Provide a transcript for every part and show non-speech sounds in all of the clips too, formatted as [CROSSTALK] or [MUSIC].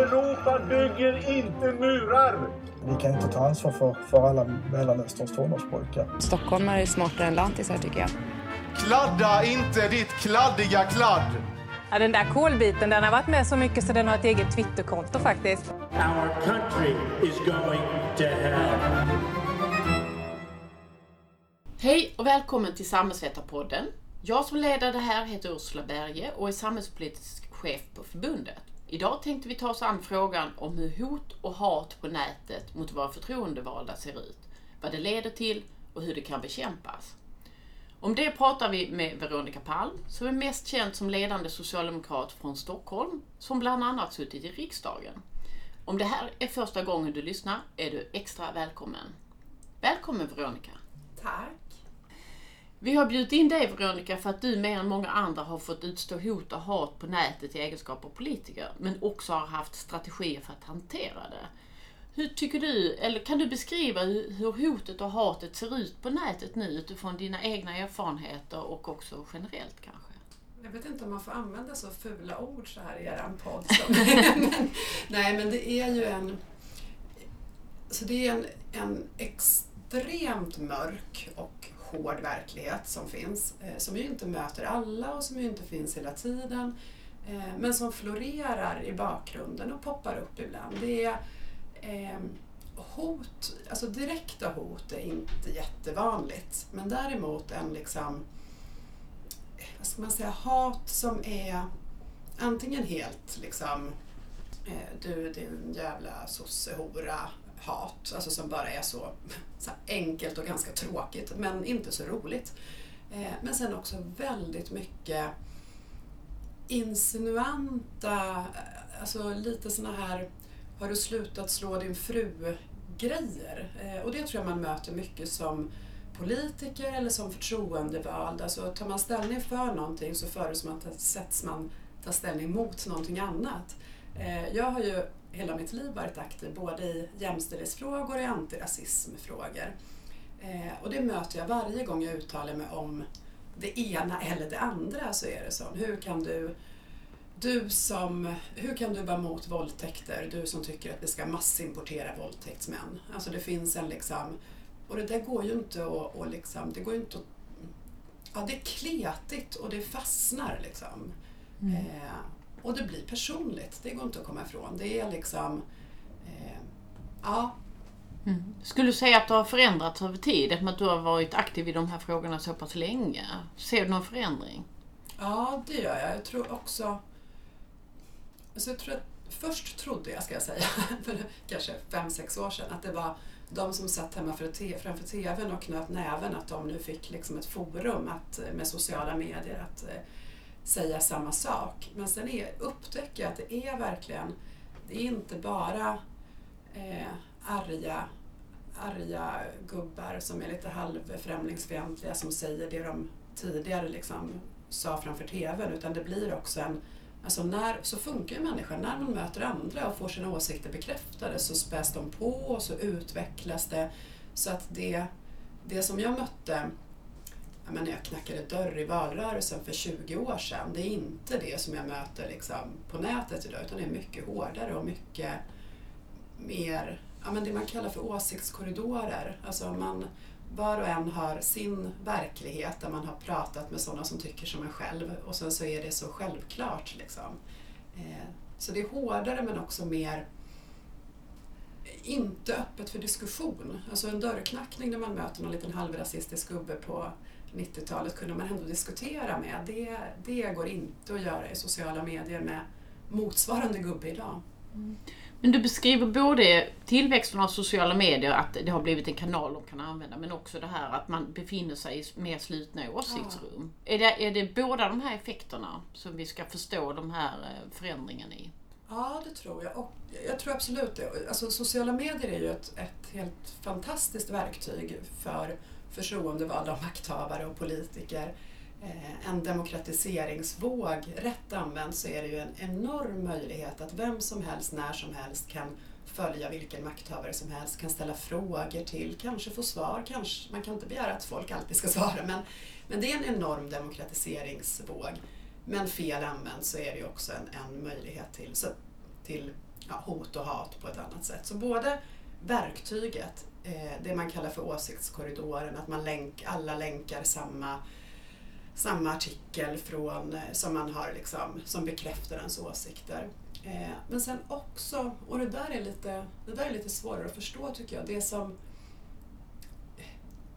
Europa bygger inte murar. Vi kan inte ta ansvar för, för alla Mellanösterns tonårspojkar. Stockholmare är smartare än lantisar tycker jag. Kladda inte ditt kladdiga kladd. Ja, den där kolbiten den har varit med så mycket så den har ett eget Twitterkonto faktiskt. Our country is going to hell. Hej och välkommen till Samhällsvetarpodden. Jag som leder det här heter Ursula Berge och är samhällspolitisk chef på förbundet. Idag tänkte vi ta oss an frågan om hur hot och hat på nätet mot våra förtroendevalda ser ut, vad det leder till och hur det kan bekämpas. Om det pratar vi med Veronica Palm, som är mest känd som ledande socialdemokrat från Stockholm, som bland annat suttit i riksdagen. Om det här är första gången du lyssnar är du extra välkommen. Välkommen Veronica! Tack! Vi har bjudit in dig Veronica för att du mer än många andra har fått utstå hot och hat på nätet i egenskap av politiker, men också har haft strategier för att hantera det. Hur tycker du, eller kan du beskriva hur hotet och hatet ser ut på nätet nu utifrån dina egna erfarenheter och också generellt kanske? Jag vet inte om man får använda så fula ord så här i er podd. [LAUGHS] nej, men det är ju en... Så det är en, en extremt mörk och hård verklighet som finns, eh, som ju inte möter alla och som ju inte finns hela tiden, eh, men som florerar i bakgrunden och poppar upp ibland. Det är ehm, hot, alltså direkta hot är inte jättevanligt, men däremot en liksom, eh, vad ska man säga, hat som är antingen helt liksom du din jävla sossehora hat, alltså som bara är så, så enkelt och ganska tråkigt men inte så roligt. Eh, men sen också väldigt mycket insinuanta, eh, alltså lite såna här har du slutat slå din fru-grejer. Eh, och det tror jag man möter mycket som politiker eller som förtroendevald. Alltså tar man ställning för någonting så förutsätts man ta ställning mot någonting annat. Jag har ju hela mitt liv varit aktiv både i jämställdhetsfrågor och i antirasismfrågor. Eh, och det möter jag varje gång jag uttalar mig om det ena eller det andra så är det så. Hur kan du, du som, hur kan du vara mot våldtäkter, du som tycker att vi ska massimportera våldtäktsmän? Alltså det finns en liksom, och det där går ju inte att, och liksom, det går inte att, ja det är kletigt och det fastnar liksom. Mm. Eh, och det blir personligt, det går inte att komma ifrån. Det är liksom, eh, ja. Mm. Skulle du säga att det har förändrats över tid, eftersom att du har varit aktiv i de här frågorna så pass länge? Ser du någon förändring? Ja, det gör jag. Jag tror också... Alltså jag tror att, först trodde jag, ska jag säga, [LAUGHS] för kanske fem sex år sedan, att det var de som satt hemma framför TVn och knöt näven, att de nu fick liksom ett forum att, med sociala medier att eh, säga samma sak. Men sen är, upptäcker jag att det är verkligen, det är inte bara eh, arga, arga gubbar som är lite halvfrämlingsfientliga som säger det de tidigare liksom sa framför TVn utan det blir också en Alltså när, så funkar ju människan. När man möter andra och får sina åsikter bekräftade så späs de på och så utvecklas det. Så att det, det som jag mötte men när jag knackade dörr i valrörelsen för 20 år sedan, det är inte det som jag möter liksom på nätet idag utan det är mycket hårdare och mycket mer, ja men det man kallar för åsiktskorridorer. Alltså man, var och en har sin verklighet där man har pratat med sådana som tycker som en själv och sen så är det så självklart. Liksom. Eh, så det är hårdare men också mer inte öppet för diskussion. Alltså en dörrknackning när man möter någon liten halvrasistisk gubbe på 90-talet kunde man ändå diskutera med. Det, det går inte att göra i sociala medier med motsvarande gubbe idag. Mm. Men du beskriver både tillväxten av sociala medier, att det har blivit en kanal de kan använda, men också det här att man befinner sig i mer slutna åsiktsrum. Ja. Är, det, är det båda de här effekterna som vi ska förstå de här eh, förändringarna i? Ja, det tror jag. Och jag tror absolut det. Alltså, sociala medier är ju ett, ett helt fantastiskt verktyg för förtroendevalda och makthavare och politiker eh, en demokratiseringsvåg. Rätt använd så är det ju en enorm möjlighet att vem som helst, när som helst kan följa vilken makthavare som helst, kan ställa frågor till, kanske få svar, kanske, man kan inte begära att folk alltid ska svara men, men det är en enorm demokratiseringsvåg. Men fel använd så är det ju också en, en möjlighet till, så, till ja, hot och hat på ett annat sätt. Så både verktyget, eh, det man kallar för åsiktskorridoren, att man länk, alla länkar samma, samma artikel från, eh, som man har liksom, som bekräftar ens åsikter. Eh, men sen också, och det där, är lite, det där är lite svårare att förstå tycker jag, det som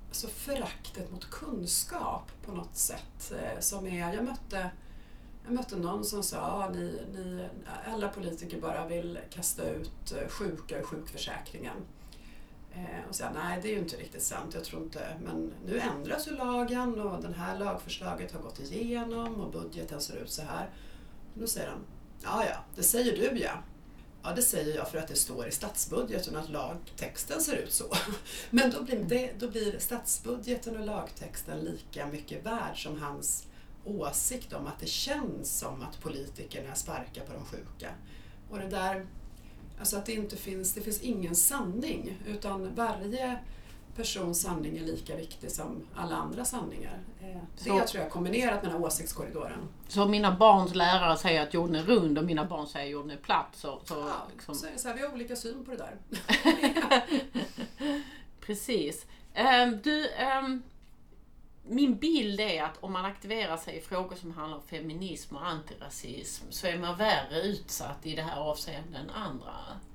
alltså föraktet mot kunskap på något sätt. Som är, jag mötte jag mötte någon som sa att ah, ni, ni, alla politiker bara vill kasta ut eh, sjuka ur sjukförsäkringen. Eh, och säga nej, det är ju inte riktigt sant. Jag tror inte, men nu ändras ju lagen och det här lagförslaget har gått igenom och budgeten ser ut så här. Och då säger han, ja ja, det säger du ja. Ja, det säger jag för att det står i statsbudgeten att lagtexten ser ut så. [LAUGHS] Men då blir, det, då blir statsbudgeten och lagtexten lika mycket värd som hans åsikt om att det känns som att politikerna sparkar på de sjuka. Och det där, alltså att det inte finns, det finns ingen sanning utan varje persons sanning är lika viktig som alla andra sanningar. Eh, det så, tror jag kombinerat med den här åsiktskorridoren. Så mina barns lärare säger att jorden är rund och mina barn säger att jorden är platt. Så, så, ja, liksom... så är det så här, vi har olika syn på det där. [LAUGHS] [LAUGHS] Precis. Um, du, um, min bild är att om man aktiverar sig i frågor som handlar om feminism och antirasism så är man värre utsatt i det här avseendet än andra.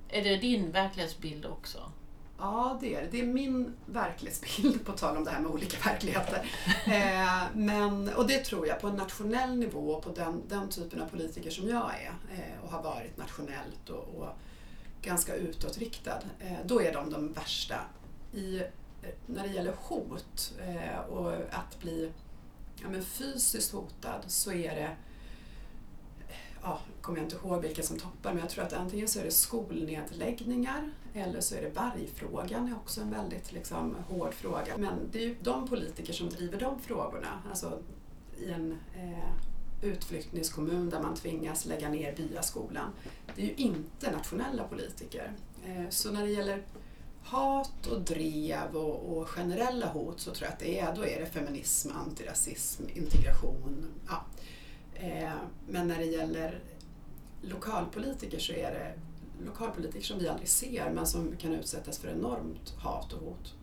Är det din verklighetsbild också? Ja, det är det. Det är min verklighetsbild, på tal om det här med olika [LAUGHS] verkligheter. eh, men, och det tror jag, på en nationell nivå, på den, den typen av politiker som jag är eh, och har varit nationellt och, och ganska utåtriktad, eh, då är de de värsta. I Eh, när det gäller hot eh, och att bli ja, men fysiskt hotad så är det ja, kommer jag inte ihåg vilka som toppar, men jag tror att antingen så är det skolnedläggningar eller så är det vargfrågan är också en väldigt liksom, hård fråga. Men det är ju de politiker som driver de frågorna, alltså i en eh, utflyttningskommun där man tvingas lägga ner byaskolan. Det är ju inte nationella politiker. Eh, så när det gäller hat och drev och, och, generella hot så tror jag att det är, då är det feminism, antirasism, integration. Ja. Eh, men när det gäller lokalpolitiker så är det lokalpolitiker som vi aldrig ser men som kan utsättas för enormt hat och hot.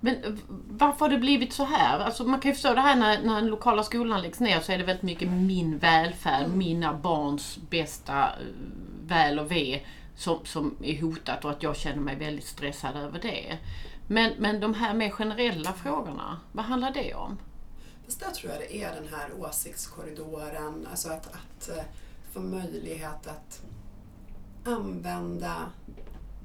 Men varför har det blivit så här? Alltså man kan ju förstå det här när, när den lokala skolan läggs ner så är det väldigt mycket min välfärd, mm. mina barns bästa eh, väl och ve som, som är hotat och att jag känner mig väldigt stressad över det. Men, men de här mer generella frågorna, vad handlar det om? Fast där tror jag det är den här åsiktskorridoren, alltså att, att eh, få möjlighet att använda,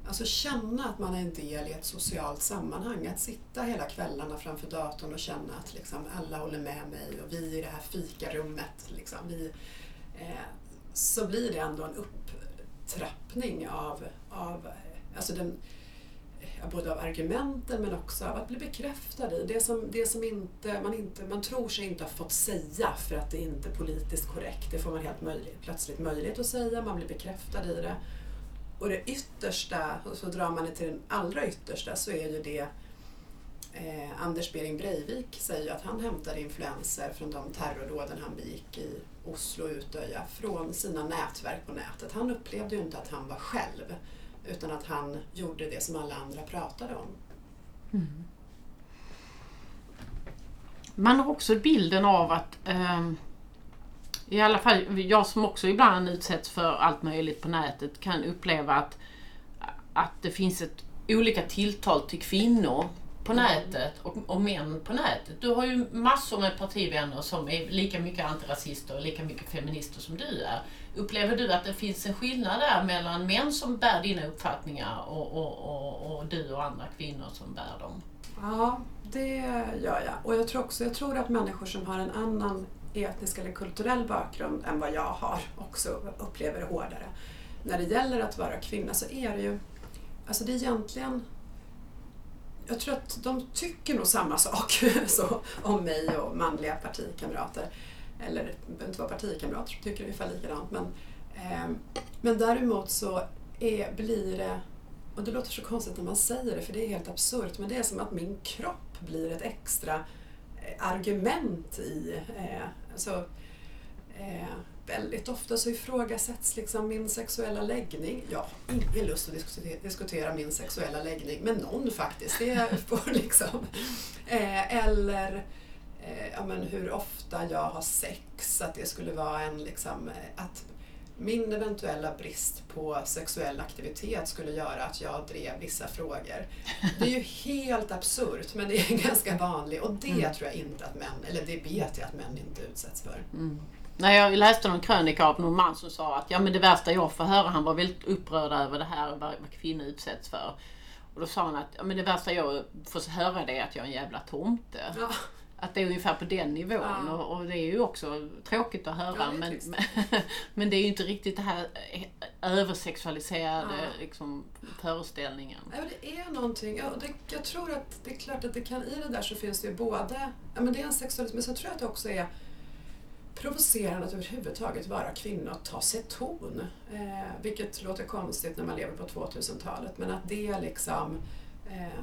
alltså känna att man är en del i ett socialt sammanhang. Att sitta hela kvällarna framför datorn och känna att liksom alla håller med mig och vi i det här fikarummet, liksom, vi, eh, så blir det ändå en upp upptrappning av, av alltså den, både av argumenten men också av att bli bekräftad i det som, det som inte, man, inte, man tror sig inte ha fått säga för att det inte är politiskt korrekt. Det får man helt möjligt, plötsligt möjlighet att säga, man blir bekräftad i det. Och det yttersta, och så drar man det till den allra yttersta, så är ju det eh, Anders Behring Breivik säger att han hämtade influenser från de terrordåden han begick i Oslo och Utöja från sina nätverk på nätet. Han upplevde ju inte att han var själv utan att han gjorde det som alla andra pratade om. Mm. Man har också bilden av att eh, i alla fall jag som också ibland utsätts för allt möjligt på nätet kan uppleva att, att det finns ett olika tilltal till kvinnor på mm. nätet och, och män på nätet. Du har ju massor med partivänner som är lika mycket antirasister och lika mycket feminister som du är. Upplever du att det finns en skillnad där mellan män som bär dina uppfattningar och, och, och, och du och andra kvinnor som bär dem? Ja, det gör jag. Och jag tror också jag tror att människor som har en annan etnisk eller kulturell bakgrund än vad jag har också upplever det hårdare. När det gäller att vara kvinna så är det ju, alltså det är egentligen jag tror att de tycker nog samma sak [LAUGHS] så, om mig och manliga partikamrater. Eller det behöver inte vara partikamrater som tycker ungefär likadant. Men, eh, men däremot så är, blir det, och det låter så konstigt när man säger det för det är helt absurt, men det är som att min kropp blir ett extra eh, argument i, eh, alltså, eh, väldigt ofta så ifrågasätts liksom min sexuella läggning. Har ingen lust att diskutera, diskutera min sexuella läggning med någon faktiskt. Det får [LAUGHS] liksom. Eh, eller eh, ja, men hur ofta jag har sex, att det skulle vara en liksom, eh, att min eventuella brist på sexuell aktivitet skulle göra att jag drev vissa frågor. Det är ju helt absurt men det är [LAUGHS] ganska vanligt och det Mm. tror jag inte att män, eller det vet jag att män inte utsätts för. Nej, jag läste någon krönika av någon man som sa att ja, men det värsta jag får höra, han var väldigt upprörd över det här vad, kvinnor utsätts för. Och då sa han att ja, men det värsta jag får höra det är att jag är en jävla tomte. Ja. Att det är ungefär på den nivån Ja. och, och det är ju också tråkigt att höra Ja, det men, men, [LAUGHS] men det är ju inte riktigt det här eh, översexualiserade Ja. liksom, föreställningen. Ja, det är någonting. Ja, det, jag tror att det är klart att det kan, i det där så finns det ju både, ja men det är en sexualitet, men så tror jag att det också är provocerande att överhuvudtaget vara kvinna och ta sig ton. Eh, vilket låter konstigt när man lever på 2000-talet, men att det liksom eh,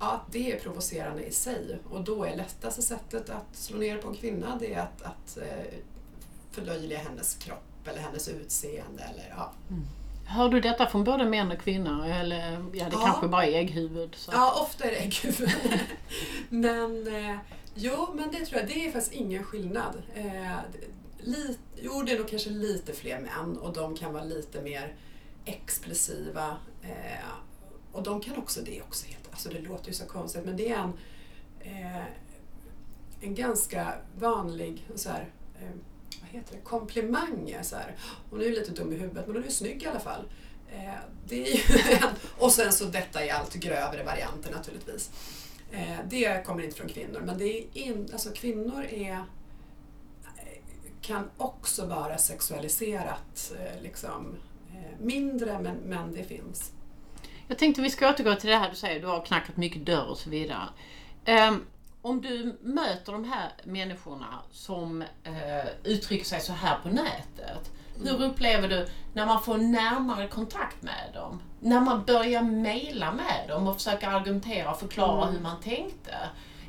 Ja, det är provocerande i sig och då är lättaste sättet att slå ner på en kvinna det är att, att eh, förlöjliga hennes kropp eller hennes utseende. Eller, ja. Hör du detta från både män och kvinnor? Eller ja, det Ja. kanske bara är ägghuvud. Så. Ja, ofta är det ägghuvud. [LAUGHS] men eh, jo, men det tror jag, det är faktiskt ingen skillnad. Eh, li, jo, det är nog kanske lite fler män och de kan vara lite mer explosiva. Eh, och de kan också, det också helt, alltså det låter ju så konstigt, men det är en, eh, en ganska vanlig så här, eh, vad heter det, komplimang. Så här, hon är ju lite dum i huvudet, men hon är ju snygg i alla fall. Eh, det är ju [LAUGHS] och sen så detta i allt grövre varianter naturligtvis. Eh, det kommer inte från kvinnor, men det är in, alltså kvinnor är kan också vara sexualiserat eh, liksom, eh, mindre, men, men det finns. Jag tänkte vi ska återgå till det här du säger, du har knackat mycket dörr och så vidare. Ehm, om du möter de här människorna som eh, uttrycker sig så här på nätet. Hur upplever du när man får närmare kontakt med dem? När man börjar mejla med dem och försöka argumentera och förklara hur man tänkte.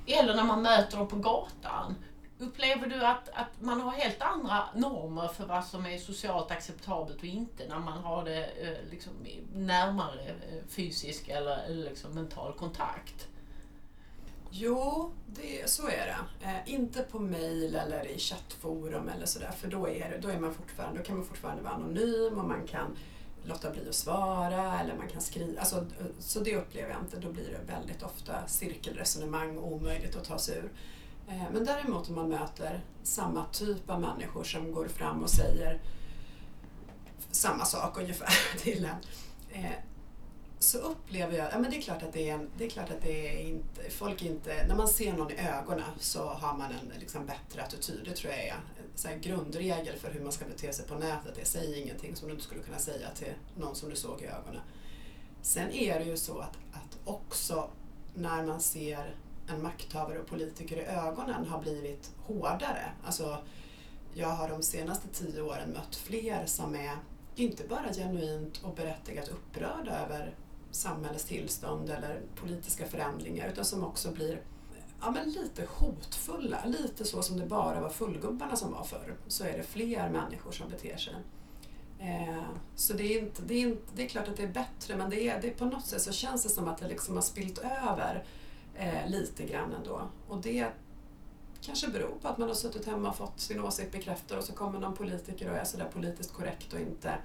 Eller när man möter dem på gatan. Upplever du att, att man har helt andra normer för vad som är socialt acceptabelt och inte när man har det eh, liksom, närmare eh, fysisk eller, eller liksom mental kontakt? Jo, det, så är det. Eh, inte på mail eller i chattforum eller sådär för då, är det, då, är man fortfarande, då kan man fortfarande vara anonym och man kan låta bli att svara eller man kan skriva. Alltså, eh, så det upplever jag inte. Då blir det väldigt ofta cirkelresonemang och omöjligt att ta sig ur. Eh, men däremot om man möter samma typ av människor som går fram och säger samma sak ungefär [LAUGHS] till en. Eh, så upplever jag, ja men det är klart att det är, en, det är klart att det är inte, folk inte, när man ser någon i ögonen så har man en liksom bättre attityd. Det tror jag är en så här grundregel för hur man ska bete sig på nätet. Det säger ingenting som du inte skulle kunna säga till någon som du såg i ögonen. Sen är det ju så att, att också när man ser en makthavare och politiker i ögonen har blivit hårdare. Alltså, jag har de senaste tio åren mött fler som är inte bara genuint och berättigat upprörda över samhällets tillstånd eller politiska förändringar utan som också blir ja, men lite hotfulla. Lite så som det bara var fullgubbarna som var förr. Så är det fler människor som beter sig. Eh, så det är, inte, det, är inte, det är klart att det är bättre men det är, det är på något sätt så känns det som att det liksom har spilt över eh, lite grann ändå. Och det kanske beror på att man har suttit hemma och fått sin åsikt bekräftad och så kommer någon politiker och är sådär politiskt korrekt och inte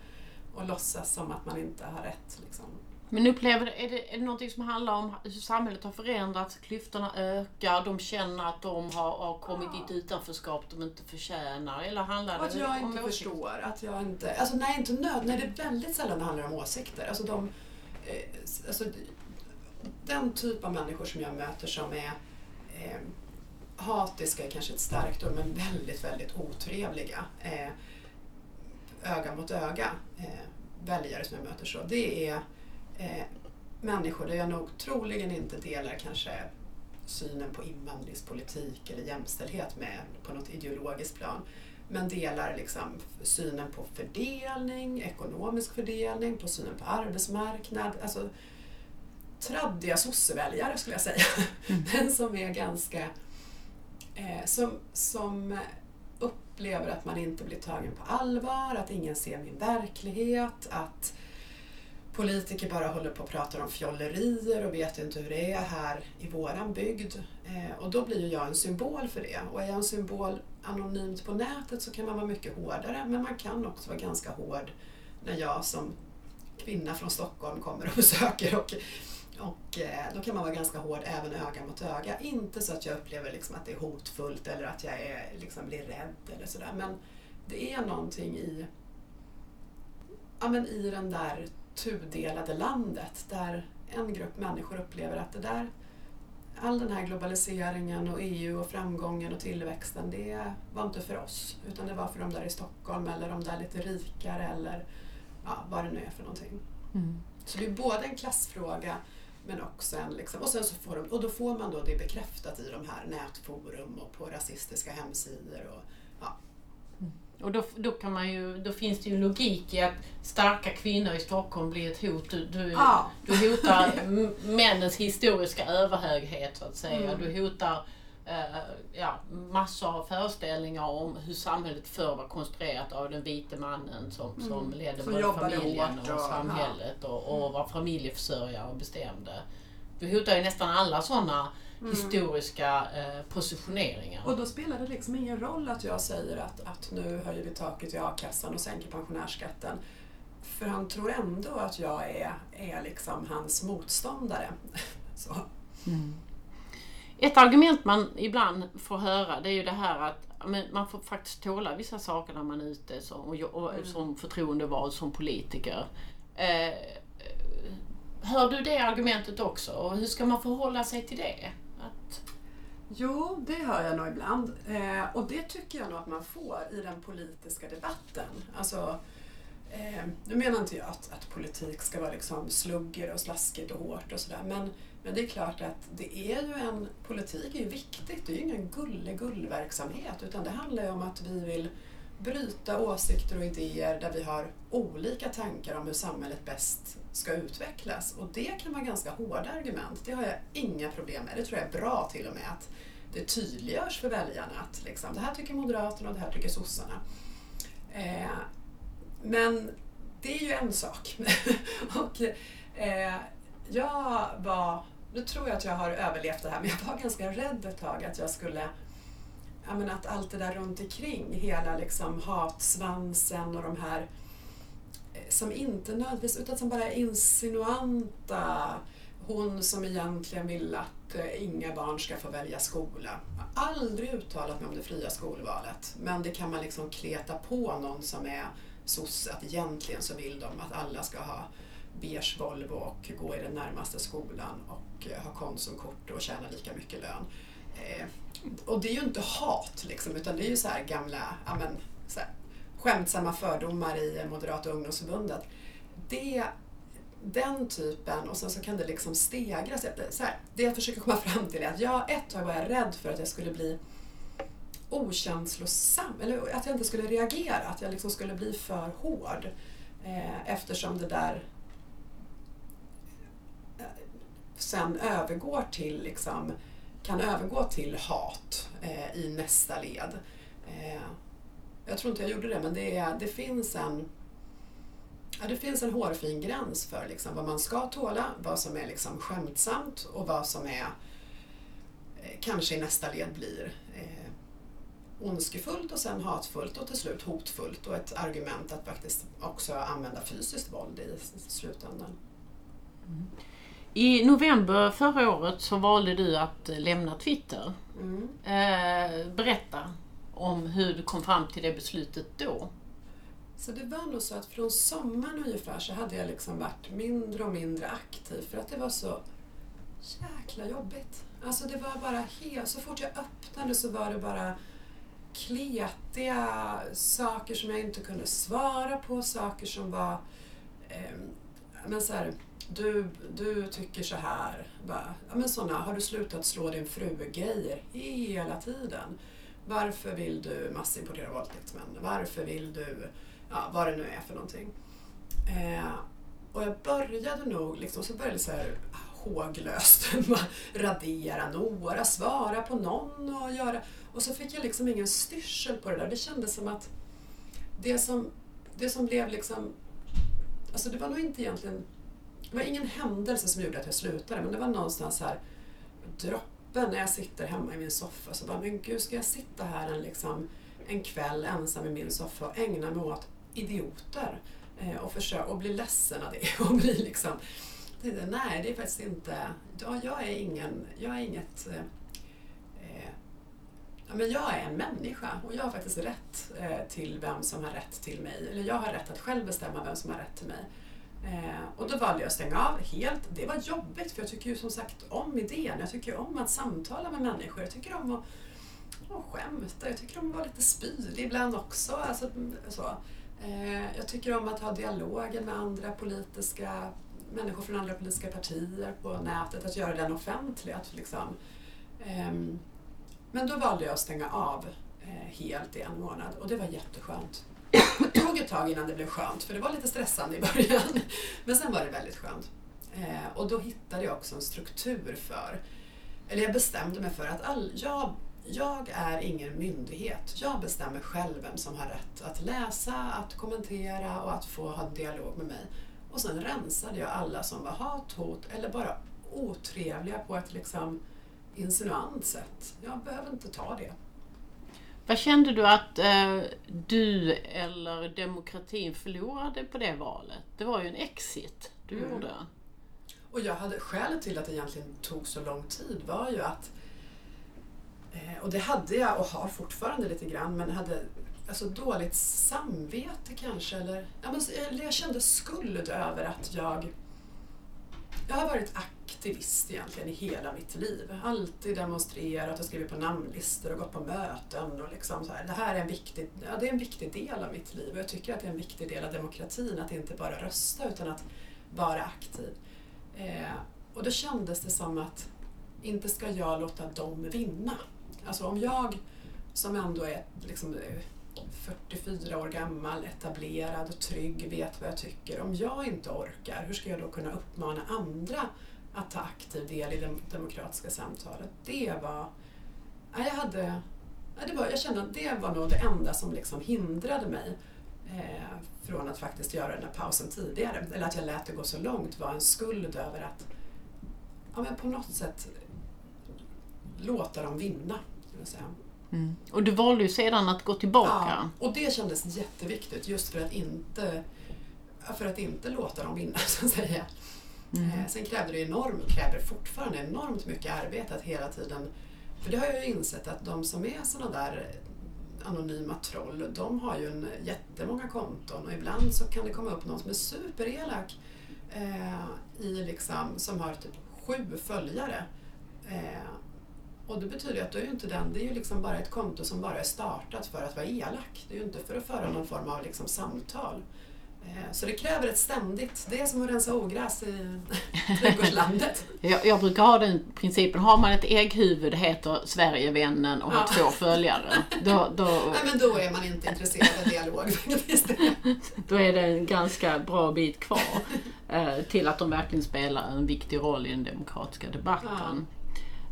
och låtsas som att man inte har rätt. Liksom. Men upplever är det, är det någonting som handlar om hur samhället har förändrats, klyftorna ökar, de känner att de har, har kommit i ett utanförskap de inte förtjänar? Eller handlar Och att det jag om inte åsikter? förstår. Att jag inte, alltså nej, inte nöd, nej, det är väldigt sällan det handlar om åsikter. Alltså de, eh, alltså, den typ av människor som jag möter som är eh, hatiska är kanske ett starkt ord, men väldigt, väldigt otrevliga. Eh, öga mot öga. Eh, väljare som jag möter så. Det är eh, människor där jag nog troligen inte delar kanske synen på invandringspolitik eller jämställdhet med på något ideologiskt plan. Men delar liksom synen på fördelning, ekonomisk fördelning, på synen på arbetsmarknad. Alltså traddiga sosseväljare skulle jag säga. [LAUGHS] Men som är ganska... Eh, som, som upp, upplever att man inte blir tagen på allvar, att ingen ser min verklighet, att politiker bara håller på och pratar om fjollerier och vet inte hur det är här i våran bygd. Eh, och då blir ju jag en symbol för det. Och är jag en symbol anonymt på nätet så kan man vara mycket hårdare men man kan också vara ganska hård när jag som kvinna från Stockholm kommer och [LAUGHS] besöker och, och eh, då kan man vara ganska hård även öga mot öga. Inte så att jag upplever liksom att det är hotfullt eller att jag är, liksom blir rädd eller sådär men det är någonting i, ja, men i den där tudelade landet där en grupp människor upplever att det där all den här globaliseringen och EU och framgången och tillväxten, det var inte för oss. Utan det var för de där i Stockholm eller de där lite rikare eller ja, vad det nu är för någonting. Mm. Så det är både en klassfråga men också en liksom, och, sen så får de, och då får man då det bekräftat i de här nätforum och på rasistiska hemsidor. Och, ja. Och då, då, kan man ju, då finns det ju logik i att starka kvinnor i Stockholm blir ett hot. Du, du, ja. du hotar männens historiska överhöghet så att säga. Mm. Du hotar eh, ja, massor av föreställningar om hur samhället förr var konstruerat av den vite mannen som, mm. som ledde som både familjen och, och samhället och, och var familjeförsörjare och bestämde. Du hotar ju nästan alla sådana mm. historiska eh, positioneringar. Och då spelar det liksom ingen roll att jag säger att, att nu höjer vi taket i a-kassan och sänker pensionärsskatten. För han tror ändå att jag är, är liksom hans motståndare. [LAUGHS] Så. Mm. Ett argument man ibland får höra det är ju det här att man får faktiskt tåla vissa saker när man är ute som, och, mm. som förtroendevald, som politiker. Eh, hör du det argumentet också? Och hur ska man förhålla sig till det? Jo, det hör jag nog ibland. Eh, och det tycker jag nog att man får i den politiska debatten. Alltså, eh, nu menar inte jag att, att politik ska vara liksom slugger och slaskigt och hårt och sådär. Men, men det är klart att det är ju en, politik är ju viktigt. Det är ju ingen gulle gullverksamhet utan det handlar ju om att vi vill bryta åsikter och idéer där vi har olika tankar om hur samhället bäst ska utvecklas. Och det kan vara ganska hårda argument. Det har jag inga problem med. Det tror jag är bra till och med att det tydliggörs för väljarna att liksom, det här tycker Moderaterna och det här tycker sossarna. Eh, men det är ju en sak. [LAUGHS] och, eh, jag var, nu tror jag att jag har överlevt det här, men jag var ganska rädd ett tag att jag skulle ja, men att allt det där runt omkring, hela liksom hatsvansen och de här eh, som inte nödvändigtvis, utan som bara är insinuanta. Hon som egentligen vill att eh, inga barn ska få välja skola. Jag har aldrig uttalat mig om det fria skolvalet. Men det kan man liksom kleta på någon som är sosse att egentligen så vill de att alla ska ha beige Volvo och gå i den närmaste skolan och eh, ha Konsumkort och tjäna lika mycket lön och det är ju inte hat liksom, utan det är ju så här gamla ja, men, så här, skämtsamma fördomar i Moderata ungdomsförbundet. Det, den typen, och sen så kan det liksom stegras. Så här, det jag försöker komma fram till är att jag ett tag var jag rädd för att jag skulle bli okänslosam, eller att jag inte skulle reagera, att jag liksom skulle bli för hård. Eh, eftersom det där eh, sen övergår till liksom kan övergå till hat eh, i nästa led. Eh, jag tror inte jag gjorde det, men det, det, finns, en, ja, det finns en hårfin gräns för liksom, vad man ska tåla, vad som är liksom skämtsamt och vad som är eh, kanske i nästa led blir eh, ondskefullt och sen hatfullt och till slut hotfullt och ett argument att faktiskt också använda fysiskt våld i slutändan. Mm. I november förra året så valde du att lämna Twitter. Mm. Eh, berätta om hur du kom fram till det beslutet då. Så det var nog så att från sommaren ungefär så hade jag liksom varit mindre och mindre aktiv för att det var så jäkla jobbigt. Alltså det var bara helt, så fort jag öppnade så var det bara kletiga saker som jag inte kunde svara på, saker som var eh, men så här, du, du tycker så här. Bara, ja, men såna, har du slutat slå din fru-grejer hela tiden? Varför vill du massimportera våldtäktsmän? Varför vill du, ja, vad det nu är för någonting. Eh, och jag började nog, liksom, så började det så här håglöst [LAUGHS] radera några, svara på någon och göra. Och så fick jag liksom ingen styrsel på det där. Det kändes som att det som, det som blev liksom... Alltså det var nog inte egentligen... Det var ingen händelse som gjorde att jag slutade men det var någonstans här droppen när jag sitter hemma i min soffa så bara, men gud ska jag sitta här en, liksom, en kväll ensam i min soffa och ägna mig åt idioter eh, och, försöka, och bli ledsen av det [LAUGHS] och bli liksom det, nej, det är faktiskt inte... Ja, jag är ingen... Jag är inget... Eh, eh, ja, men jag är en människa och jag har faktiskt rätt eh, till vem som har rätt till mig. Eller jag har rätt att själv bestämma vem som har rätt till mig. Eh, och då valde jag att stänga av helt. Det var jobbigt för jag tycker ju som sagt om idén. Jag tycker om att samtala med människor. Jag tycker om att, att skämta. Jag tycker om att vara lite spydig ibland också. Alltså, så. Eh, jag tycker om att ha dialoger med andra politiska människor från andra politiska partier på nätet, att göra den offentlig. Att liksom, ehm, men då valde jag att stänga av eh, helt i en månad och det var jätteskönt. Det tog ett tag innan det blev skönt för det var lite stressande i början. Men sen var det väldigt skönt. Eh, och då hittade jag också en struktur för, eller jag bestämde mig för att all, jag, jag är ingen myndighet. Jag bestämmer själv vem som har rätt att läsa, att kommentera och att få ha dialog med mig. Och sen rensade jag alla som var hat, hot eller bara otrevliga på ett liksom insinuant sätt. Jag behöver inte ta det. Vad kände du att eh, du eller demokratin förlorade på det valet? Det var ju en exit du mm. gjorde. Och jag hade, skälet till att det egentligen tog så lång tid var ju att eh, och det hade jag och har fortfarande lite grann men hade alltså dåligt samvete kanske. Eller, ja, men, jag kände skuld över att jag... Jag har varit aktivist egentligen i hela mitt liv. Alltid demonstrerat och skrivit på namnlistor och gått på möten. Och liksom så här. Det här är en viktig, ja, det är en viktig del av mitt liv och jag tycker att det är en viktig del av demokratin att inte bara rösta utan att vara aktiv. Eh, och då kändes det som att inte ska jag låta dem vinna. Alltså om jag som ändå är liksom, eh, 44 år gammal, etablerad, trygg, vet vad jag tycker. Om jag inte orkar, hur ska jag då kunna uppmana andra att ta aktiv del i det demokratiska samtalet? Det var... Jag, hade, det var, jag kände att det var nog det enda som liksom hindrade mig eh, från att faktiskt göra den här pausen tidigare. Eller att jag lät det gå så långt var en skuld över att ja, men på något sätt låta dem vinna. Mm. Och du valde ju sedan att gå tillbaka. Ja, och det kändes jätteviktigt just för att inte, för att inte låta dem vinna [LAUGHS] så att säga. Mm. Eh, sen krävde det enormt, kräver fortfarande enormt mycket arbete att hela tiden, för det har jag ju insett att de som är sådana där anonyma troll, de har ju en jättemånga konton och ibland så kan det komma upp någon som är superelak eh, i liksom, som har typ sju följare. Eh, och det betyder ju att då är ju inte den, det är ju liksom bara ett konto som bara är startat för att vara elak. Det är ju inte för att föra någon form av liksom samtal. Eh, så det kräver ett ständigt, det är som att rensa ogräs i [LAUGHS] trädgårdslandet. jag, jag brukar ha den principen, har man ett ägghuvud, heter Sverigevännen och har två följare. Då, då... Nej, men då är man inte intresserad av dialog [LAUGHS] då är det en ganska bra bit kvar eh, till att de verkligen spelar en viktig roll i den demokratiska debatten.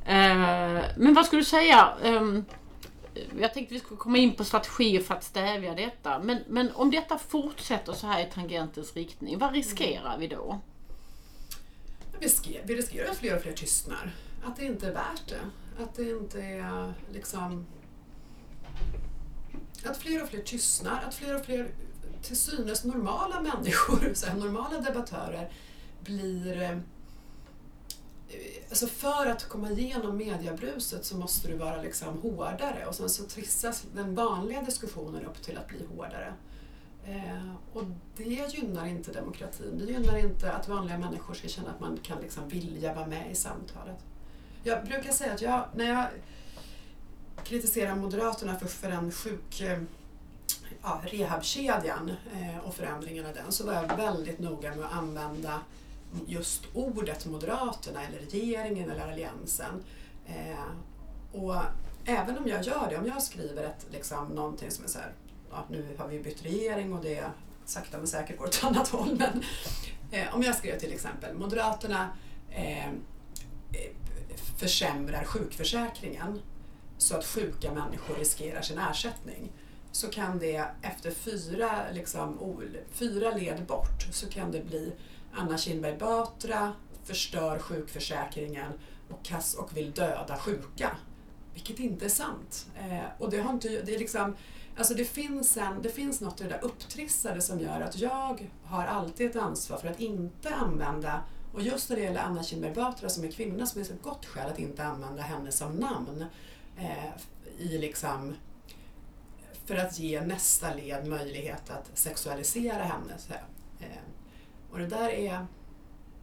Ja. Eh, men vad skulle du säga? Jag tänkte vi skulle komma in på strategier för att stävja detta. Men, men om detta fortsätter så här i tangentens riktning, vad riskerar vi då? Vi riskerar att fler och fler tystnar. Att det inte är värt det. Att det inte är liksom... Att fler och fler tystnar, att fler och fler till synes normala människor, [LAUGHS] så här, normala debattörer, blir eh, alltså för att komma igenom mediebruset så måste du vara liksom hårdare och sen så trissas den vanliga diskussionen upp till att bli hårdare. Eh, och det gynnar inte demokratin. Det gynnar inte att vanliga människor ska känna att man kan liksom vilja vara med i samtalet. Jag brukar säga att jag, när jag kritiserar Moderaterna för, för den sjuk eh, ja, rehabkedjan eh, och förändringen av den så var jag väldigt noga med att använda just ordet Moderaterna eller regeringen eller Alliansen. Eh, och även om jag gör det, om jag skriver ett, liksom, någonting som är så här, ja, nu har vi bytt regering och det sakta men säkert går åt ett annat håll. Men eh, om jag skrev till exempel Moderaterna eh, försämrar sjukförsäkringen så att sjuka människor riskerar sin ersättning så kan det efter fyra, liksom, fyra led bort så kan det bli Anna Kinberg Batra förstör sjukförsäkringen och, kass och vill döda sjuka. Vilket inte är sant. Eh, och det, har inte, det, är liksom, alltså det, finns en, det finns något i det där upptrissade som gör att jag har alltid ett ansvar för att inte använda och just när det gäller Anna Kinberg Batra som är kvinna så finns det ett gott skäl att inte använda henne som namn eh, i liksom för att ge nästa led möjlighet att sexualisera henne. Så, eh, och det där är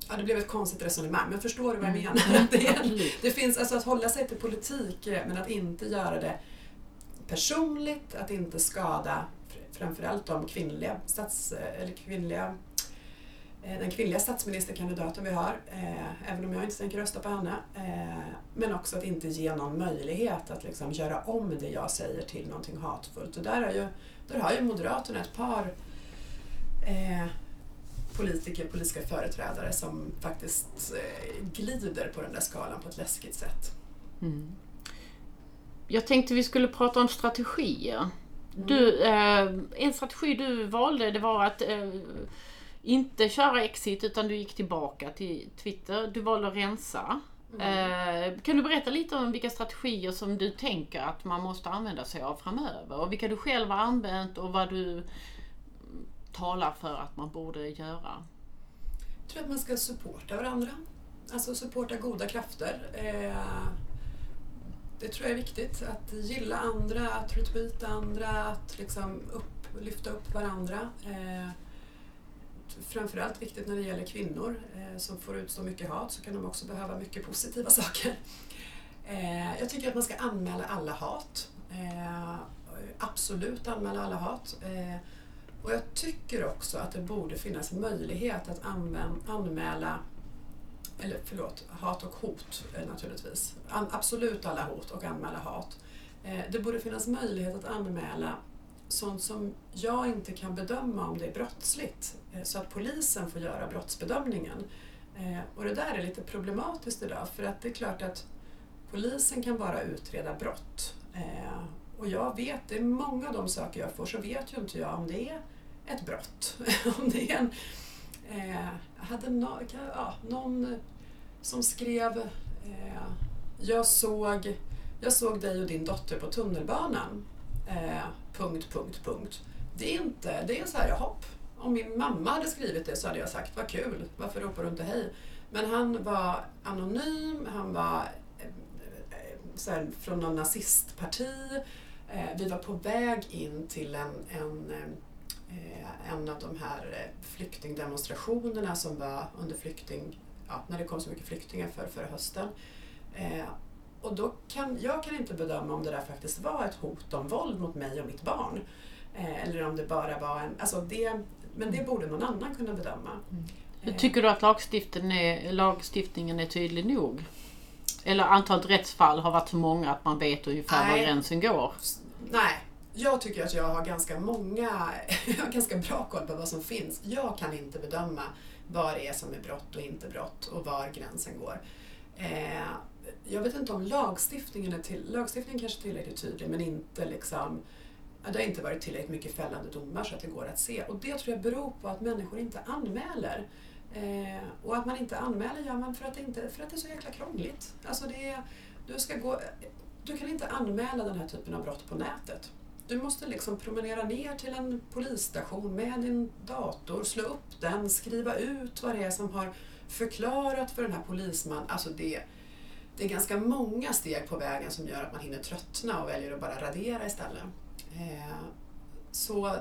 Ja, det blev ett konstigt resonemang, men förstår du vad jag mm. menar? [LAUGHS] Det, är, det finns alltså att hålla sig till politik, eh, men att inte göra det personligt, att inte skada framförallt de kvinnliga, stats, eh, eller kvinnliga Eh, den kvinnliga statsministerkandidaten vi har, eh, även om jag inte tänker rösta på henne. Eh, men också att inte ge någon möjlighet att liksom göra om det jag säger till någonting hatfullt. Och där har ju, där har ju Moderaterna ett par eh, politiker, politiska företrädare som faktiskt eh, glider på den där skalan på ett läskigt sätt. Mm. Jag tänkte vi skulle prata om strategier. Mm. Du, eh, en strategi du valde det var att inte köra exit utan du gick tillbaka till Twitter. Du valde att rensa. Mm. Eh, kan du berätta lite om vilka strategier som du tänker att man måste använda sig av framöver? Och vilka du själv har använt och vad du talar för att man borde göra? Jag tror att man ska supporta varandra. Alltså supporta goda krafter. Eh, det tror jag är viktigt. Att gilla andra, att retweeta andra, att liksom upp, lyfta upp varandra. Eh, framförallt viktigt när det gäller kvinnor eh, som får utstå mycket hat så kan de också behöva mycket positiva [LAUGHS] saker. Jag tycker att man ska anmäla alla hat. Absolut anmäla alla hat. Och jag tycker också att det borde finnas möjlighet att anmäla eller förlåt, hat och hot eh, naturligtvis. An, absolut alla hot och anmäla hat. Eh, det borde finnas möjlighet att anmäla sånt som jag inte kan bedöma om det är brottsligt eh, så att polisen får göra brottsbedömningen. Eh, och det där är lite problematiskt idag för att det är klart att polisen kan bara utreda brott. Eh, och jag vet, det är många av de saker jag får så vet ju inte jag om det är ett brott. [LAUGHS] om det är en, eh, hade no, ja, någon som skrev eh, jag, såg, jag såg dig och din dotter på tunnelbanan Eh, punkt, punkt, punkt. Det är inte, det är så här, hopp. Om min mamma hade skrivit det så hade jag sagt, vad kul, varför ropar du inte hej? Men han var anonym, han var eh, så här, från någon nazistparti. Eh, vi var på väg in till en, en, eh, eh, en av de här flyktingdemonstrationerna som var under flykting, ja, när det kom så mycket flyktingar för förra hösten. Och då kan, jag kan inte bedöma om det där faktiskt var ett hot om våld mot mig och mitt barn. Eh, eller om det bara var en... Alltså det, men det borde någon annan kunna bedöma. Mm. Tycker du att lagstiftningen är, lagstiftningen är tydlig nog? Eller antalet rättsfall har varit så många att man vet ungefär var gränsen går? Nej, jag tycker att jag har ganska många, [LAUGHS] jag har ganska bra koll på vad som finns. Jag kan inte bedöma vad det är som är brott och inte brott och var gränsen går. Eh, jag vet inte om lagstiftningen är till, lagstiftningen kanske är tillräckligt tydlig men inte liksom det har inte varit tillräckligt mycket fällande domar så att det går att se. Och det tror jag beror på att människor inte anmäler. Eh, och att man inte anmäler gör man för att det, inte, för att det är så jäkla krångligt. Alltså det är, du, ska gå, du kan inte anmäla den här typen av brott på nätet. Du måste liksom promenera ner till en polisstation med din dator, slå upp den, skriva ut vad det är som har förklarat för den här polismannen. Alltså det, det är ganska många steg på vägen som gör att man hinner tröttna och väljer att bara radera istället. Eh, så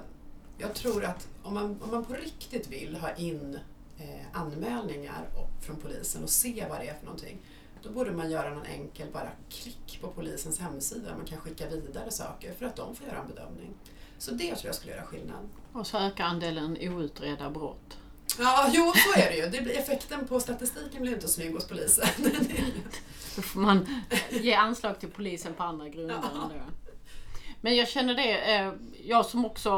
jag tror att om man, om man på riktigt vill ha in eh, anmälningar från polisen och se vad det är för någonting, då borde man göra någon enkel bara klick på polisens hemsida. Man kan skicka vidare saker för att de får göra en bedömning. Så det tror jag skulle göra skillnad. Och så öka andelen outredda brott. Ja, jo så är det ju. Det blir, effekten på statistiken blir inte snygg hos polisen. [LAUGHS] Då får man ge anslag till polisen på andra grunder. Ja. Men jag känner det, eh, jag som också,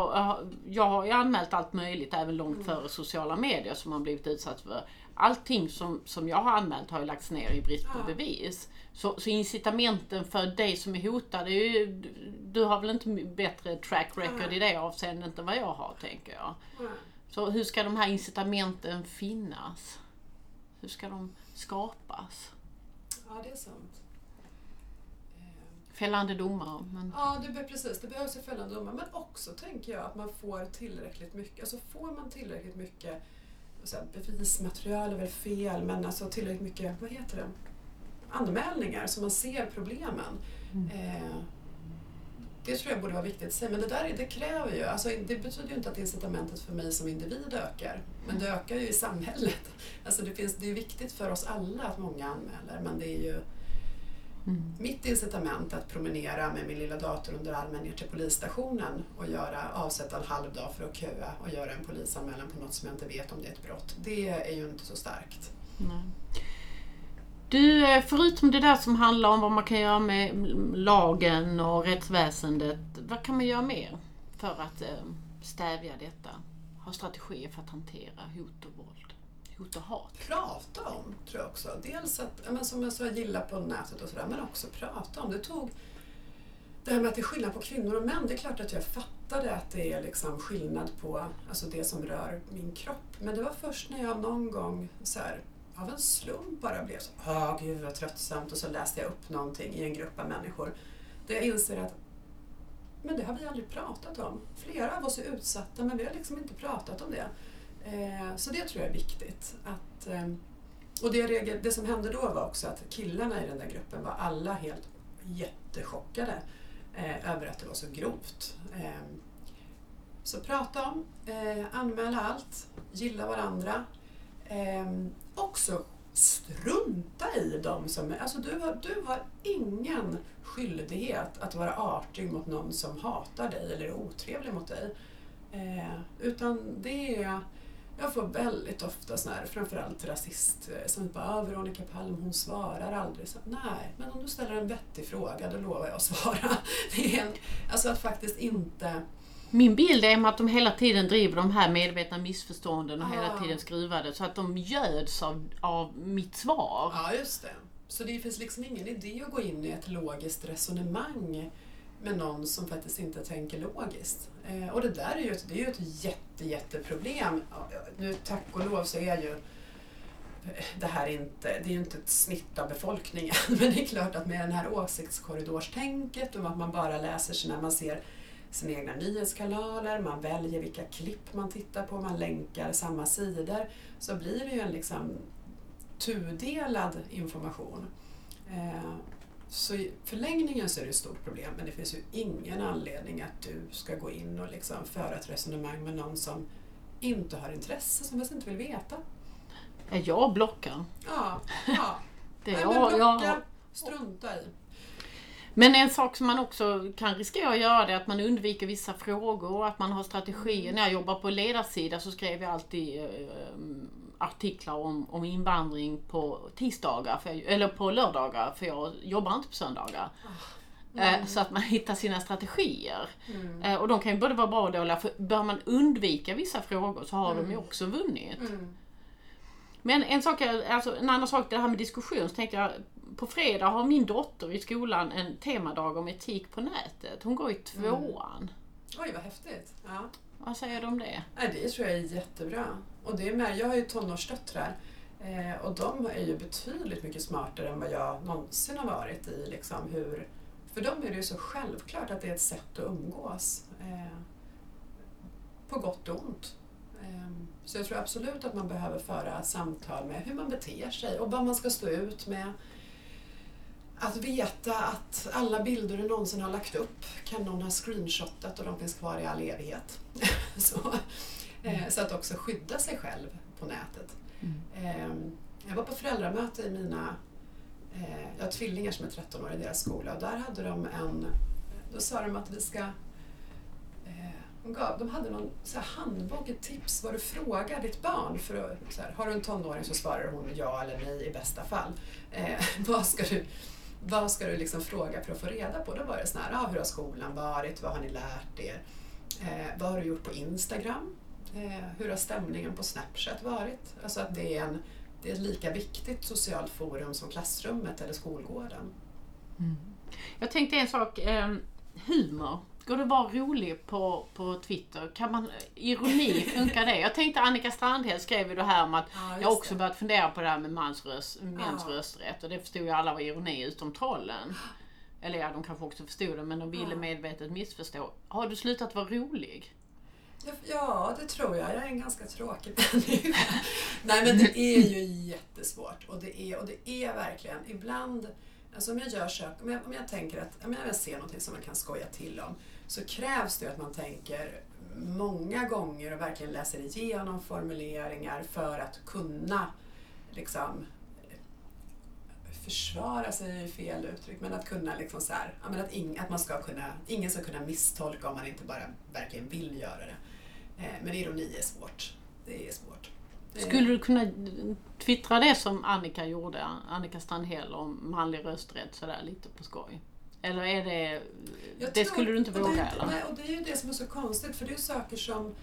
jag har ju anmält allt möjligt även långt mm. före sociala medier som har blivit utsatt för allting som, som jag har anmält har ju lagts ner i brist på Ja. bevis. Så, så incitamenten för dig som är hotad, är ju, du, har väl inte bättre track record i det avseendet än vad jag har tänker jag. Nej. Så hur ska de här incitamenten finnas? Hur ska de skapas? Ja, det är sant. Eh, Fällande domar. Men... Ja, det, precis. Det behövs ju fällande domar. Men också tänker jag att man får tillräckligt mycket. Alltså får man tillräckligt mycket så här, bevismaterial är väl fel, men alltså tillräckligt mycket, vad heter det? Anmälningar så man ser problemen. Eh, det tror jag borde vara viktigt att säga. Men det där det kräver ju, alltså det betyder ju inte att incitamentet för mig som individ ökar. Men det ökar ju i samhället. [LAUGHS] Alltså det, finns, det är viktigt för oss alla att många anmäler, men det är ju Mm. mitt incitament att promenera med min lilla dator under armen ner till polisstationen och göra, avsätta en halv dag för att köa och göra en polisanmälan på något som jag inte vet om det är ett brott. Det är ju inte så starkt. Nej. Du, eh, förutom det där som handlar om vad man kan göra med lagen och rättsväsendet, vad kan man göra mer för att eh, stävja detta? Ha strategier för att hantera hot och våld, hot och hat? Prata om, tror jag också. Dels att, ja, men som jag sa, gilla på nätet och sådär, men också prata om. Det tog det här med att det är skillnad på kvinnor och män, det är klart att jag fattade att det är liksom skillnad på alltså det som rör min kropp. Men det var först när jag någon gång så här, av en slump bara blev så åh gud vad tröttsamt och så läste jag upp någonting i en grupp av människor. Där jag inser att men det har vi aldrig pratat om. Flera av oss är utsatta men vi har liksom inte pratat om det. Eh, så det tror jag är viktigt. Att, eh, och det, regel, det som hände då var också att killarna i den där gruppen var alla helt jättechockade eh, över att det var så grovt. Så prata om, anmäla allt, gilla varandra. Också strunta i dem som... Alltså du har, du har ingen skyldighet att vara artig mot någon som hatar dig eller är otrevlig mot dig. Eh, utan det är... Jag får väldigt ofta sån här, framförallt rasist, eh, som bara ah, Veronica Palm hon svarar aldrig. Så, Nej, men om du ställer en vettig fråga då lovar jag att [LAUGHS] svara. Det är en, alltså att faktiskt inte... Min bild är att de hela tiden driver de här medvetna missförstånden och hela Ah. tiden skruvar det så att de göds av, av mitt svar. Ja, just det. Så det finns liksom ingen idé att gå in i ett logiskt resonemang med någon som faktiskt inte tänker logiskt. Eh, och det där är ju ett, det är ju ett jätte, jätteproblem. Nu tack och lov så är ju eh, det här inte, det är ju inte ett snitt av befolkningen, [LAUGHS] men det är klart att med det här åsiktskorridorstänket och att man bara läser sina, man ser sina egna nyhetskanaler, man väljer vilka klipp man tittar på, man länkar samma sidor, så blir det ju en liksom tudelad information. Eh, så i förlängningen så är det ett stort problem men det finns ju ingen anledning att du ska gå in och liksom föra ett resonemang med någon som inte har intresse, som faktiskt inte vill veta. Ja, Jag blockar. Ja, ja. [LAUGHS] Det Nej, men jag, blocka, jag, strunta i. Men en sak som man också kan riskera att göra det är att man undviker vissa frågor, att man har strategier. När jag jobbar på ledarsida så skrev jag alltid eh, artiklar om, om invandring på tisdagar, jag, eller på lördagar, för jag jobbar inte på söndagar. Eh, Så att man hittar sina strategier. Eh, Och de kan ju både vara bra och dåliga, för bör man undvika vissa frågor så har de ju också vunnit. Mm. Men en, sak är, alltså en annan sak, det här med diskussion, så tänkte jag på fredag har min dotter i skolan en temadag om etik på nätet. Hon går i tvåan. Oj, vad häftigt. Ja. Vad säger du om det? Det tror jag är jättebra. Och det är med, jag har ju tonårsdöttrar eh, och de är ju betydligt mycket smartare än vad jag någonsin har varit i liksom hur... För dem är det ju så självklart att det är ett sätt att umgås. Eh, på gott och ont. Ehm, så jag tror absolut att man behöver föra samtal med hur man beter sig och vad man ska stå ut med. Att veta att alla bilder du någonsin har lagt upp kan någon ha screenshotat och de finns kvar i all evighet. [LAUGHS] så, eh, så att också skydda sig själv på nätet. Eh, jag var på föräldramöte i mina, eh, jag har tvillingar som är 13 år i deras skola och där hade de en, då sa de att vi ska eh, de, gav, de hade någon så här handbok, ett tips vad du frågar ditt barn. För att, här, har du en tonåring så svarar hon ja eller nej i bästa fall. Eh, [LAUGHS] vad ska du, vad ska du liksom fråga för att få reda på? Då var det sån ah, hur har skolan varit? Vad har ni lärt er? Eh, vad har du gjort på Instagram? Eh, hur har stämningen på Snapchat varit? Alltså att det är en det är ett lika viktigt socialt forum som klassrummet eller skolgården. Mm. Jag tänkte en sak, eh, humor. Går det att vara rolig på, på Twitter? Kan man, ironi, funkar det? Jag tänkte Annika Strandhäll skrev ju det här om att Ja, jag också det. börjat fundera på det här med mans röst, mäns Ja. rösträtt och det förstod ju alla var ironi utom trollen. Eller ja, de kanske också förstod det men de ville Ja. medvetet missförstå. Har du slutat vara rolig? Ja, Ja, det tror jag. Jag är en ganska tråkig människa. Nej, men det är ju jättesvårt. Och det är, och det är verkligen, ibland, alltså om jag gör saker, om jag, om jag tänker att, om jag ser någonting som man kan skoja till om, så krävs det att man tänker många gånger och verkligen läser igenom formuleringar för att kunna liksom försvara sig är fel uttryck, men att kunna liksom så här, att, ing, att man ska kunna, ingen ska kunna misstolka om man inte bara verkligen vill göra det. Eh, men ironi är svårt. Det är svårt. Det Skulle du kunna twittra det som Annika gjorde, Annika Strandhäll om manlig rösträtt sådär lite på skoj? Eller är det... Jag det tror- skulle du inte och det våga är eller? Nej, och det är ju det som är så konstigt för det är ju saker som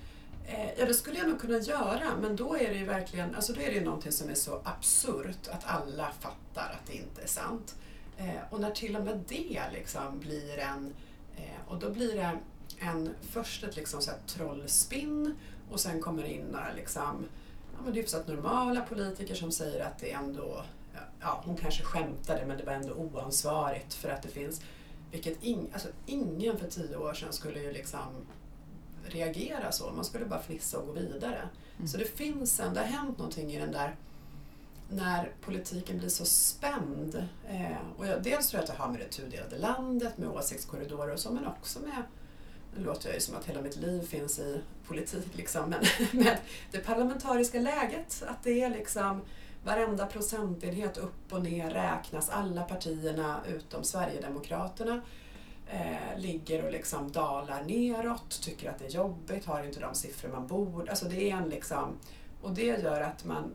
eh, Ja, det skulle jag nog kunna göra men då är det ju verkligen, alltså då är det ju någonting som är så absurt att alla fattar att det inte är sant. Eh, och när till och med det liksom blir en, eh, och då blir det en, först ett liksom så här trollspinn och sen kommer det in några liksom, ja, men hyfsat normala politiker som säger att det ändå, ja hon kanske skämtade men det var ändå oansvarigt för att det finns vilket ing, alltså ingen för tio år sedan skulle ju liksom reagera så. Man skulle bara fnissa och gå vidare. Så det finns en, det har hänt någonting i den där när politiken blir så spänd. Eh, och jag, dels tror jag att det har med det tudelade landet, med åsiktskorridorer och så, men också med nu låter jag ju som att hela mitt liv finns i politik, liksom, men [LAUGHS] med det parlamentariska läget. Att det är liksom varenda procentenhet upp och ner räknas. Alla partierna utom Sverigedemokraterna eh, ligger och liksom dalar neråt, tycker att det är jobbigt, har inte de siffror man borde. Alltså det är en liksom, och det gör att man,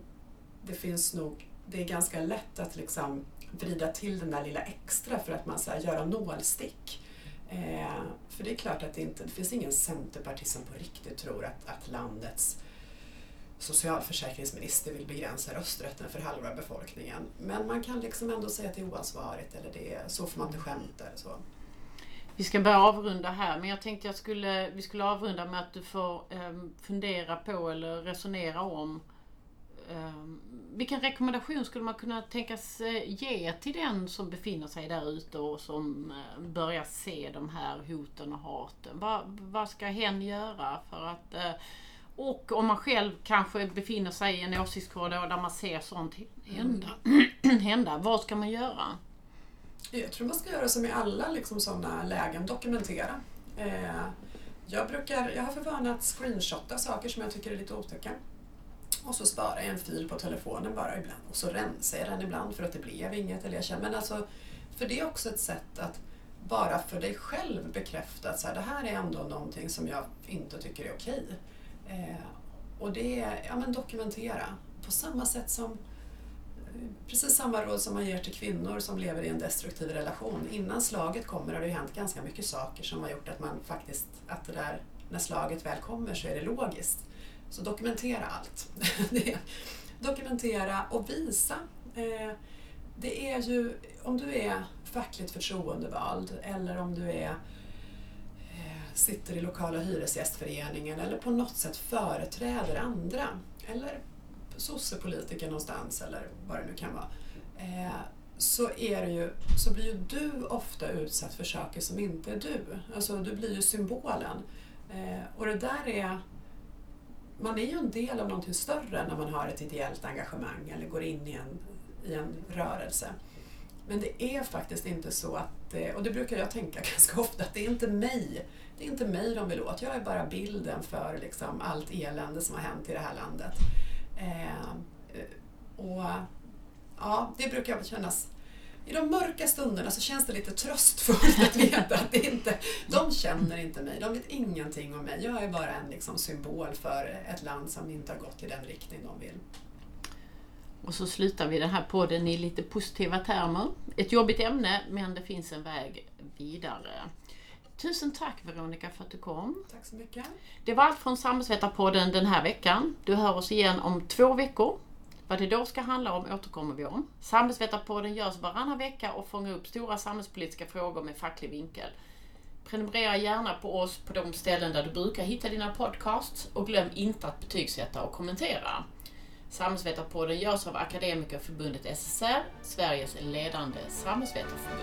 det finns nog, det är ganska lätt att liksom vrida till den där lilla extra för att man så här, göra nålstick. Eh, för det är klart att det inte, det finns ingen centerpartist som på riktigt tror att, att landets socialförsäkringsminister vill begränsa rösträtten för halva befolkningen. Men man kan liksom ändå säga att det är oansvarigt eller det är, så får man inte skämta eller så. Vi ska börja avrunda här men jag tänkte jag skulle, vi skulle avrunda med att du får eh, fundera på eller resonera om vilken rekommendation skulle man kunna tänkas eh, ge till den som befinner sig där ute och som eh, börjar se de här hoten och haten? Vad, vad ska hen göra för att eh, och om man själv kanske befinner sig i en åsiktskorridor där man ser sånt hända, [CLEARS THROAT] hända vad ska man göra? Jag tror man ska göra som i alla liksom, sådana lägen, dokumentera. Eh, jag, brukar, jag har för vana att screenshotta saker som jag tycker är lite otäcka. Och så sparar jag en fil på telefonen bara ibland och så rensar jag den ibland för att det blev inget. Eller jag känner, men alltså, för det är också ett sätt att bara för dig själv bekräfta att så här, det här är ändå någonting som jag inte tycker är okej. Eh, och det är, ja men dokumentera. På samma sätt som eh, precis samma råd som man ger till kvinnor som lever i en destruktiv relation. Innan slaget kommer har det ju hänt ganska mycket saker som har gjort att man faktiskt, att det där, när slaget väl kommer så är det logiskt. Så dokumentera allt. [LAUGHS] Dokumentera och visa. Eh, det är ju, om du är fackligt förtroendevald eller om du är eh, sitter i lokala hyresgästföreningen eller på något sätt företräder andra eller sossepolitiker någonstans eller vad det nu kan vara. Eh, så, är det ju, så blir ju du ofta utsatt för saker som inte är du. Alltså du blir ju symbolen. Och det där är... Man är ju en del av någonting större när man har ett ideellt engagemang eller går in i en, i en rörelse. Men det är faktiskt inte så att, eh, och det brukar jag tänka [LAUGHS] ganska ofta, att det är inte mig det är inte mig de vill åt. Jag är bara bilden för liksom allt elände som har hänt i det här landet. Eh, eh och ja, det brukar kännas i de mörka stunderna så känns det lite tröstfullt att veta att det inte, de känner inte mig, de vet ingenting om mig. Jag är bara en liksom symbol för ett land som inte har gått i den riktning de vill. Och så slutar vi den här podden i lite positiva termer. Ett jobbigt ämne, men det finns en väg vidare. Tusen tack Veronica för att du kom. Tack så mycket. Det var allt från Samhällsvetarpodden den här veckan. Du hör oss igen om två veckor. Vad det då ska handla om återkommer vi om. Samhällsvetarpodden görs varannan vecka och fångar upp stora samhällspolitiska frågor med facklig vinkel. Prenumerera gärna på oss på de ställen där du brukar hitta dina podcasts och glöm inte att betygsätta och kommentera. Samhällsvetarpodden görs av Akademikerförbundet SSR, Sveriges ledande samhällsvetarförbund.